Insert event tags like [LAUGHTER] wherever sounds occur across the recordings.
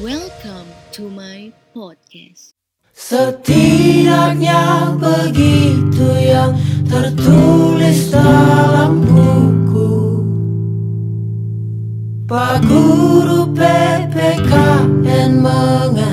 Welcome to my podcast. Setidaknya begitu yang tertulis dalam buku Pak Guru PPKN mengajarkannya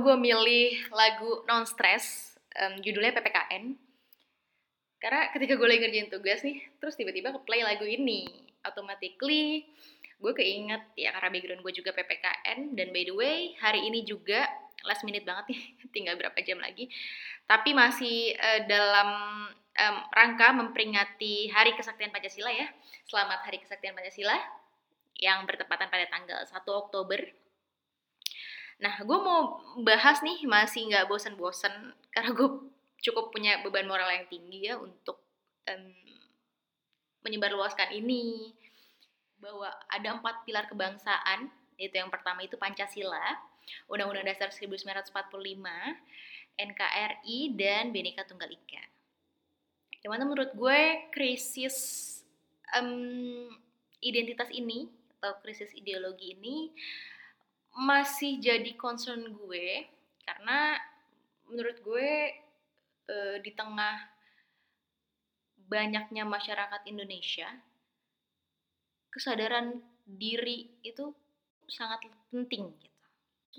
gue milih lagu Non Stress, em, judulnya PPKN? Karena ketika gue lagi ngerjain tugas nih, terus tiba-tiba ke play lagu ini, automatically gue keinget ya karena background gue juga PPKN dan by the way hari ini juga last minute banget nih, [LAUGHS] tinggal berapa jam lagi, tapi masih eh, dalam em, rangka memperingati Hari Kesaktian Pancasila ya. Selamat Hari Kesaktian Pancasila yang bertepatan pada tanggal 1 Oktober Nah, gue mau bahas nih masih nggak bosen-bosen karena gue cukup punya beban moral yang tinggi ya untuk em, menyebarluaskan ini bahwa ada empat pilar kebangsaan yaitu yang pertama itu Pancasila, Undang-Undang Dasar 1945, NKRI dan Bhinneka Tunggal Ika. Yang mana menurut gue krisis em, identitas ini atau krisis ideologi ini masih jadi concern gue karena menurut gue eh, di tengah banyaknya masyarakat Indonesia kesadaran diri itu sangat penting gitu.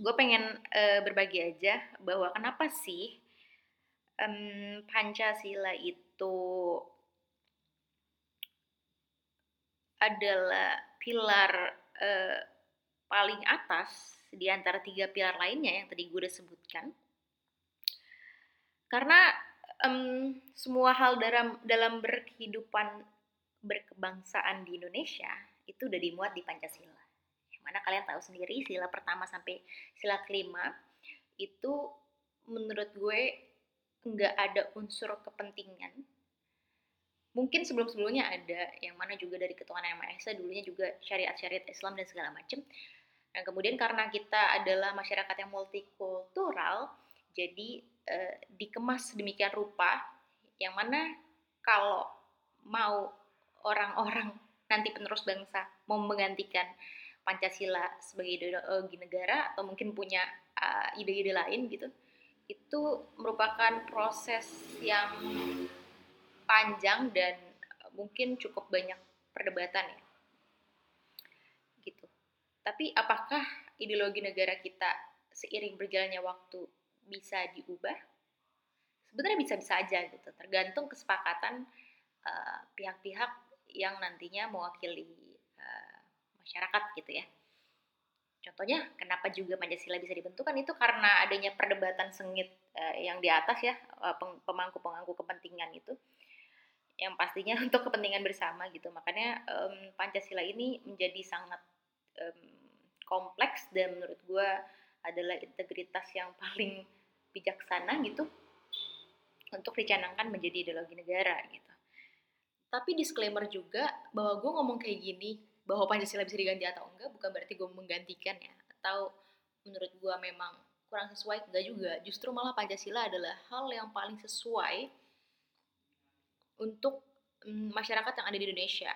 Gue pengen eh, berbagi aja bahwa kenapa sih em, Pancasila itu adalah pilar eh, paling atas di antara tiga pilar lainnya yang tadi gue udah sebutkan. Karena em, semua hal dalam dalam berkehidupan berkebangsaan di Indonesia itu udah dimuat di Pancasila. Yang mana kalian tahu sendiri sila pertama sampai sila kelima itu menurut gue nggak ada unsur kepentingan mungkin sebelum-sebelumnya ada yang mana juga dari ketuhanan yang maha esa dulunya juga syariat-syariat Islam dan segala macam dan kemudian karena kita adalah masyarakat yang multikultural jadi eh, dikemas demikian rupa yang mana kalau mau orang-orang nanti penerus bangsa mau menggantikan Pancasila sebagai ideologi negara atau mungkin punya eh, ide-ide lain gitu itu merupakan proses yang panjang dan mungkin cukup banyak perdebatan ya. Tapi apakah ideologi negara kita seiring berjalannya waktu bisa diubah? Sebenarnya bisa-bisa aja gitu, tergantung kesepakatan eh, pihak-pihak yang nantinya mewakili eh, masyarakat gitu ya. Contohnya, kenapa juga Pancasila bisa dibentuk kan itu karena adanya perdebatan sengit eh, yang di atas ya, pemangku-pemangku kepentingan itu, yang pastinya [LAUGHS] untuk kepentingan bersama gitu. Makanya em, Pancasila ini menjadi sangat em, kompleks dan menurut gue adalah integritas yang paling bijaksana gitu untuk dicanangkan menjadi ideologi negara gitu. Tapi disclaimer juga bahwa gue ngomong kayak gini bahwa Pancasila bisa diganti atau enggak bukan berarti gue menggantikan ya. Atau menurut gue memang kurang sesuai enggak juga. Justru malah Pancasila adalah hal yang paling sesuai untuk mm, masyarakat yang ada di Indonesia.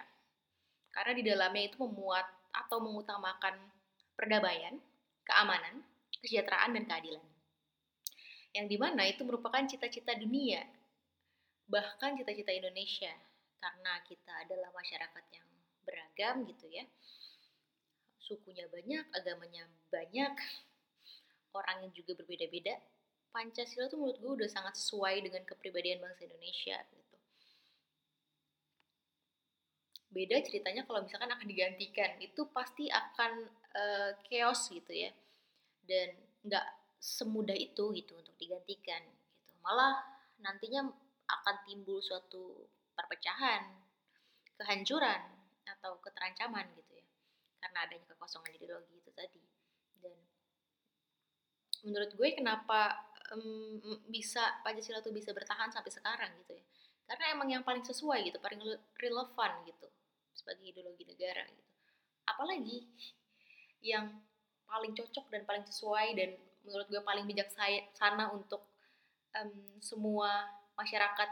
Karena di dalamnya itu memuat atau mengutamakan perdamaian, keamanan, kesejahteraan dan keadilan. Yang di mana itu merupakan cita-cita dunia bahkan cita-cita Indonesia. Karena kita adalah masyarakat yang beragam gitu ya. Sukunya banyak agamanya banyak orang yang juga berbeda-beda. Pancasila tuh menurut gue udah sangat sesuai dengan kepribadian bangsa Indonesia. gitu beda ceritanya kalau misalkan akan digantikan. Itu pasti akan eh, chaos gitu ya. Dan nggak semudah itu gitu untuk digantikan gitu. Malah nantinya akan timbul suatu perpecahan kehancuran atau keterancaman gitu ya. Karena adanya kekosongan ideologi itu tadi. Dan menurut gue kenapa em, bisa Pancasila tuh bisa bertahan sampai sekarang gitu ya karena emang yang paling sesuai gitu paling rele- relevan gitu sebagai ideologi negara gitu. Apalagi yang paling cocok dan paling sesuai dan menurut gue paling bijaksana untuk em, semua masyarakat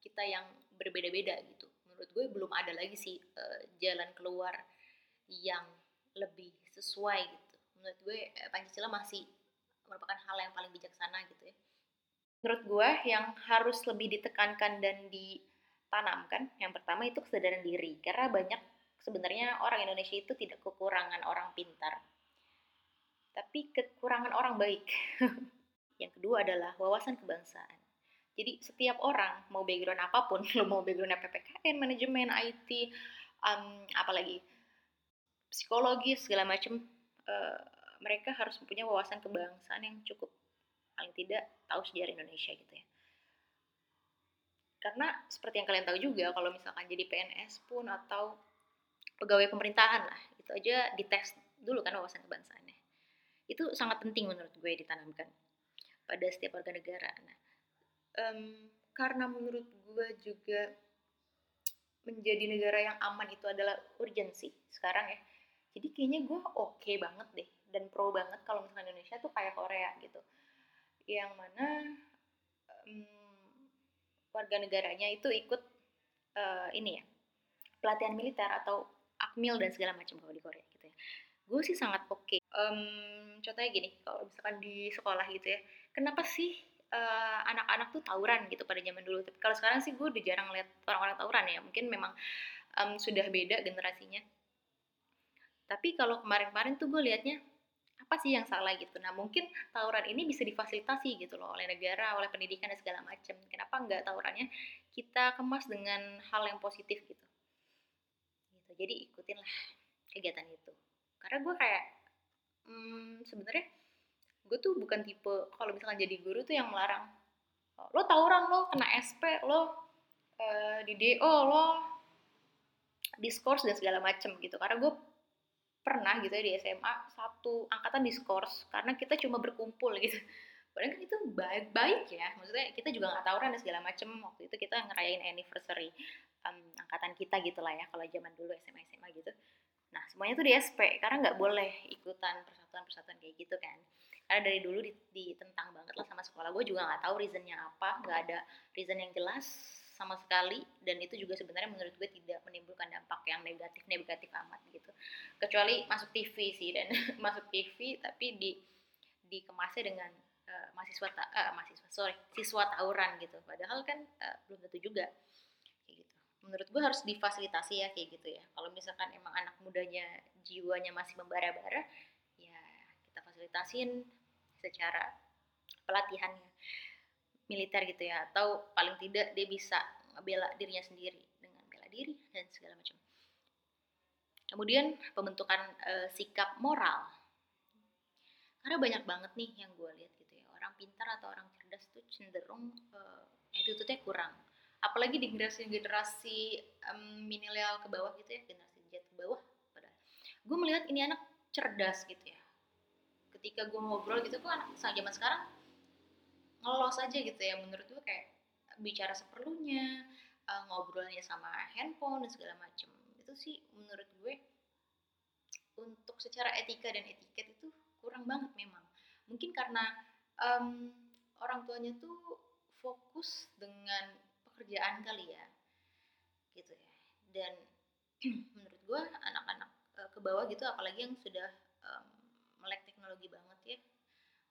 kita yang berbeda-beda gitu. Menurut gue belum ada lagi sih eh, jalan keluar yang lebih sesuai gitu. Menurut gue eh, Pancasila masih merupakan hal yang paling bijaksana gitu ya menurut gue yang harus lebih ditekankan dan ditanamkan yang pertama itu kesadaran diri. Karena banyak sebenarnya orang Indonesia itu tidak kekurangan orang pintar. Tapi kekurangan orang baik. [LAUGHS] Yang kedua adalah wawasan kebangsaan. Jadi setiap orang mau background apa pun [LAUGHS] lo mau background PPKN manajemen IT um, apalagi psikologi segala macam uh, mereka harus mempunyai wawasan kebangsaan yang cukup paling tidak tahu sejarah Indonesia gitu ya karena seperti yang kalian tahu juga kalau misalkan jadi PNS pun atau pegawai pemerintahan lah itu aja dites dulu kan wawasan kebangsaannya itu sangat penting menurut gue ditanamkan pada setiap warga negara. Nah, um, karena menurut gue juga menjadi negara yang aman itu adalah urgensi sekarang ya. Jadi kayaknya gue oke okay banget deh dan pro banget kalau misalnya Indonesia tuh kayak Korea gitu, yang mana um, warga negaranya itu ikut uh, ini ya pelatihan militer atau akmil dan segala macam kalau di Korea gitu ya. Gue sih sangat oke. Okay. um, contohnya gini kalau misalkan di sekolah gitu ya kenapa sih uh, anak-anak tuh tawuran gitu pada zaman dulu? Tapi kalau sekarang sih gue udah jarang lihat orang-orang tawuran ya mungkin memang um, sudah beda generasinya. Tapi kalau kemarin-kemarin tuh gue liatnya apa sih yang salah gitu? Nah mungkin tawuran ini bisa difasilitasi gitu loh oleh negara oleh pendidikan dan segala macam kenapa nggak tawurannya kita kemas dengan hal yang positif gitu? Gitu jadi ikutin lah kegiatan itu. Karena gue kayak hmm, sebenarnya gue tuh bukan tipe kalau misalkan jadi guru tuh yang melarang. Lo tawuran lo kena SP lo uh, di DO lo diskors dan segala macem gitu. Karena gue pernah gitu ya di SMA satu angkatan diskors karena kita cuma berkumpul gitu. [LAUGHS] Padahal kan itu baik baik ya. Maksudnya kita juga nggak tawuran dan segala macem. Waktu itu kita ngerayain anniversary um, angkatan kita gitu lah ya kalau zaman dulu SMA SMA gitu. Nah, semuanya tuh di SP karena nggak boleh ikutan persatuan-persatuan kayak gitu kan. Karena dari dulu ditentang banget lah sama sekolah. Gue juga nggak tahu reasonnya apa, nggak ada reason yang jelas sama sekali dan itu juga sebenarnya menurut gue tidak menimbulkan dampak yang negatif negatif amat gitu. Kecuali masuk TV sih dan [LAUGHS] masuk TV tapi di dikemasnya dengan uh, mahasiswa uh, mahasiswa sorry siswa tawuran gitu. Padahal kan uh, belum tentu juga. Menurut gue harus difasilitasi ya kayak gitu ya. Kalau misalkan emang anak mudanya jiwanya masih membara-bara ya kita fasilitasin secara pelatihannya militer gitu ya atau paling tidak dia bisa bela dirinya sendiri dengan bela diri dan segala macam. Kemudian pembentukan e, sikap moral. Karena banyak banget nih yang gue lihat gitu ya orang pintar atau orang cerdas tuh cenderung e, attitude-nya kurang. Apalagi di generasi generasi um, milenial ke bawah gitu ya generasi Z ke bawah pada gue melihat ini anak cerdas gitu ya. Ketika gue ngobrol gitu kok anak zaman sekarang ngelos aja gitu ya. Menurut gue kayak bicara seperlunya uh, ngobrolnya sama handphone dan segala macem. Itu sih menurut gue untuk secara etika dan etiket itu kurang banget memang. Mungkin karena um, orang tuanya tuh fokus dengan pekerjaan kali ya gitu ya. Dan [CLEARS THROAT] menurut gue anak-anak uh, ke bawah gitu apalagi yang sudah um, melek teknologi banget ya.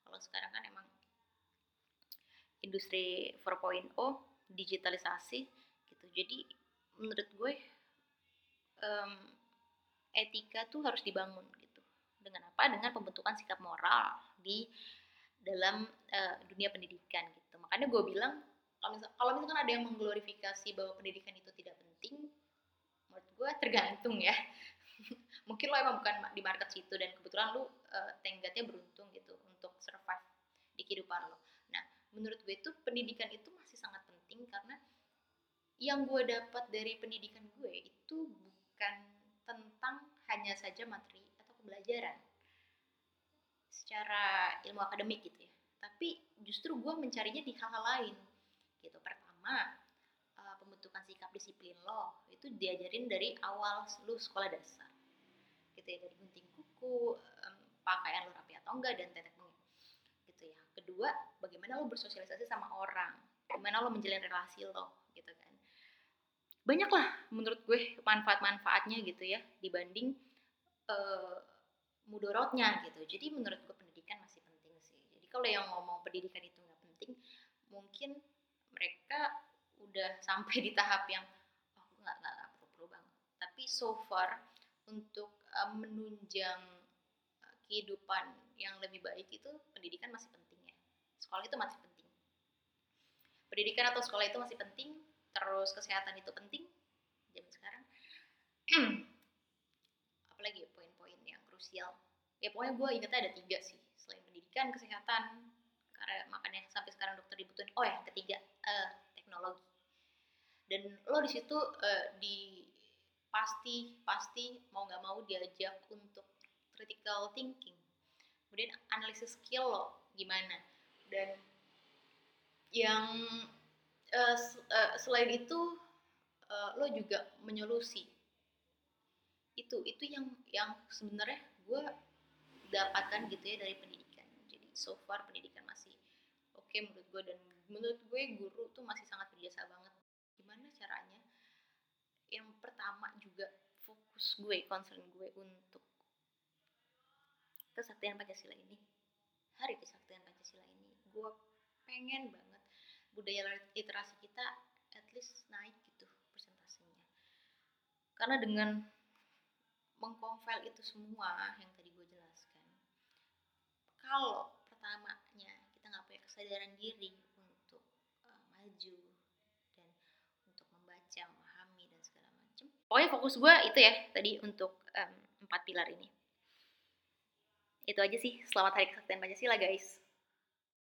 Kalau sekarang kan emang industri 4.0 digitalisasi gitu. Jadi menurut gue um, etika tuh harus dibangun gitu. Dengan apa? Dengan pembentukan sikap moral di dalam uh, dunia pendidikan gitu. Makanya gue bilang kalau misal kalau misalkan ada yang mengglorifikasi bahwa pendidikan itu tidak penting menurut gue tergantung ya. [LAUGHS] Mungkin lo emang bukan di market situ dan kebetulan lo uh, tenggatnya beruntung gitu untuk survive di kehidupan lo nah menurut gue itu pendidikan itu masih sangat penting karena yang gue dapat dari pendidikan gue itu bukan tentang hanya saja materi atau pembelajaran secara ilmu akademik gitu ya. Tapi justru gue mencarinya di hal-hal lain gitu. Pertama uh, pembentukan sikap disiplin lo itu diajarin dari awal lu sekolah dasar gitu ya. Dari gunting kuku pakaian lo rapi atau enggak dan tetek kedua bagaimana lo bersosialisasi sama orang? Gimana lo menjalin relasi lo? Gitu kan. Banyak lah menurut gue manfaat-manfaatnya gitu ya dibanding eh, mudorotnya gitu. Jadi menurut gue pendidikan masih penting sih. Jadi kalau yang ngomong pendidikan itu nggak penting mungkin mereka udah sampai di tahap yang oh nggak nggak nggak perlu-perlu banget. Tapi so far untuk uh, menunjang uh, kehidupan yang lebih baik itu pendidikan masih penting sekolah itu masih penting. Pendidikan atau sekolah itu masih penting terus kesehatan itu penting zaman sekarang. [CLEARS THROAT] Apalagi ya poin-poin yang krusial. Ya pokoknya gue ingetnya ada tiga sih selain pendidikan kesehatan karena makanya sampai sekarang dokter dibutuhin. Oh ya ketiga eh, teknologi. Dan lo di situ eh, di pasti pasti mau nggak mau diajak untuk critical thinking. Kemudian analisis skill lo gimana dan yang s- eh, selain itu eh, lo juga menyolusi itu itu yang yang sebenarnya gue dapatkan gitu ya dari pendidikan. Jadi so far pendidikan masih oke menurut gue dan menurut gue guru tuh masih sangat berjasa banget. Gimana caranya? Yang pertama juga fokus gue concern gue untuk kesaktian Pancasila ini. Hari kesaktian Pancasila ini gue pengen banget budaya literasi kita at least naik gitu persentasenya. Karena dengan mengkonfel itu semua yang tadi gue jelaskan kalau pertamanya kita nggak punya kesadaran diri untuk uh, maju dan untuk membaca memahami dan segala macam pokoknya fokus gue itu ya tadi untuk em, empat pilar ini. Itu aja sih. Selamat hari kesaktian Pancasila guys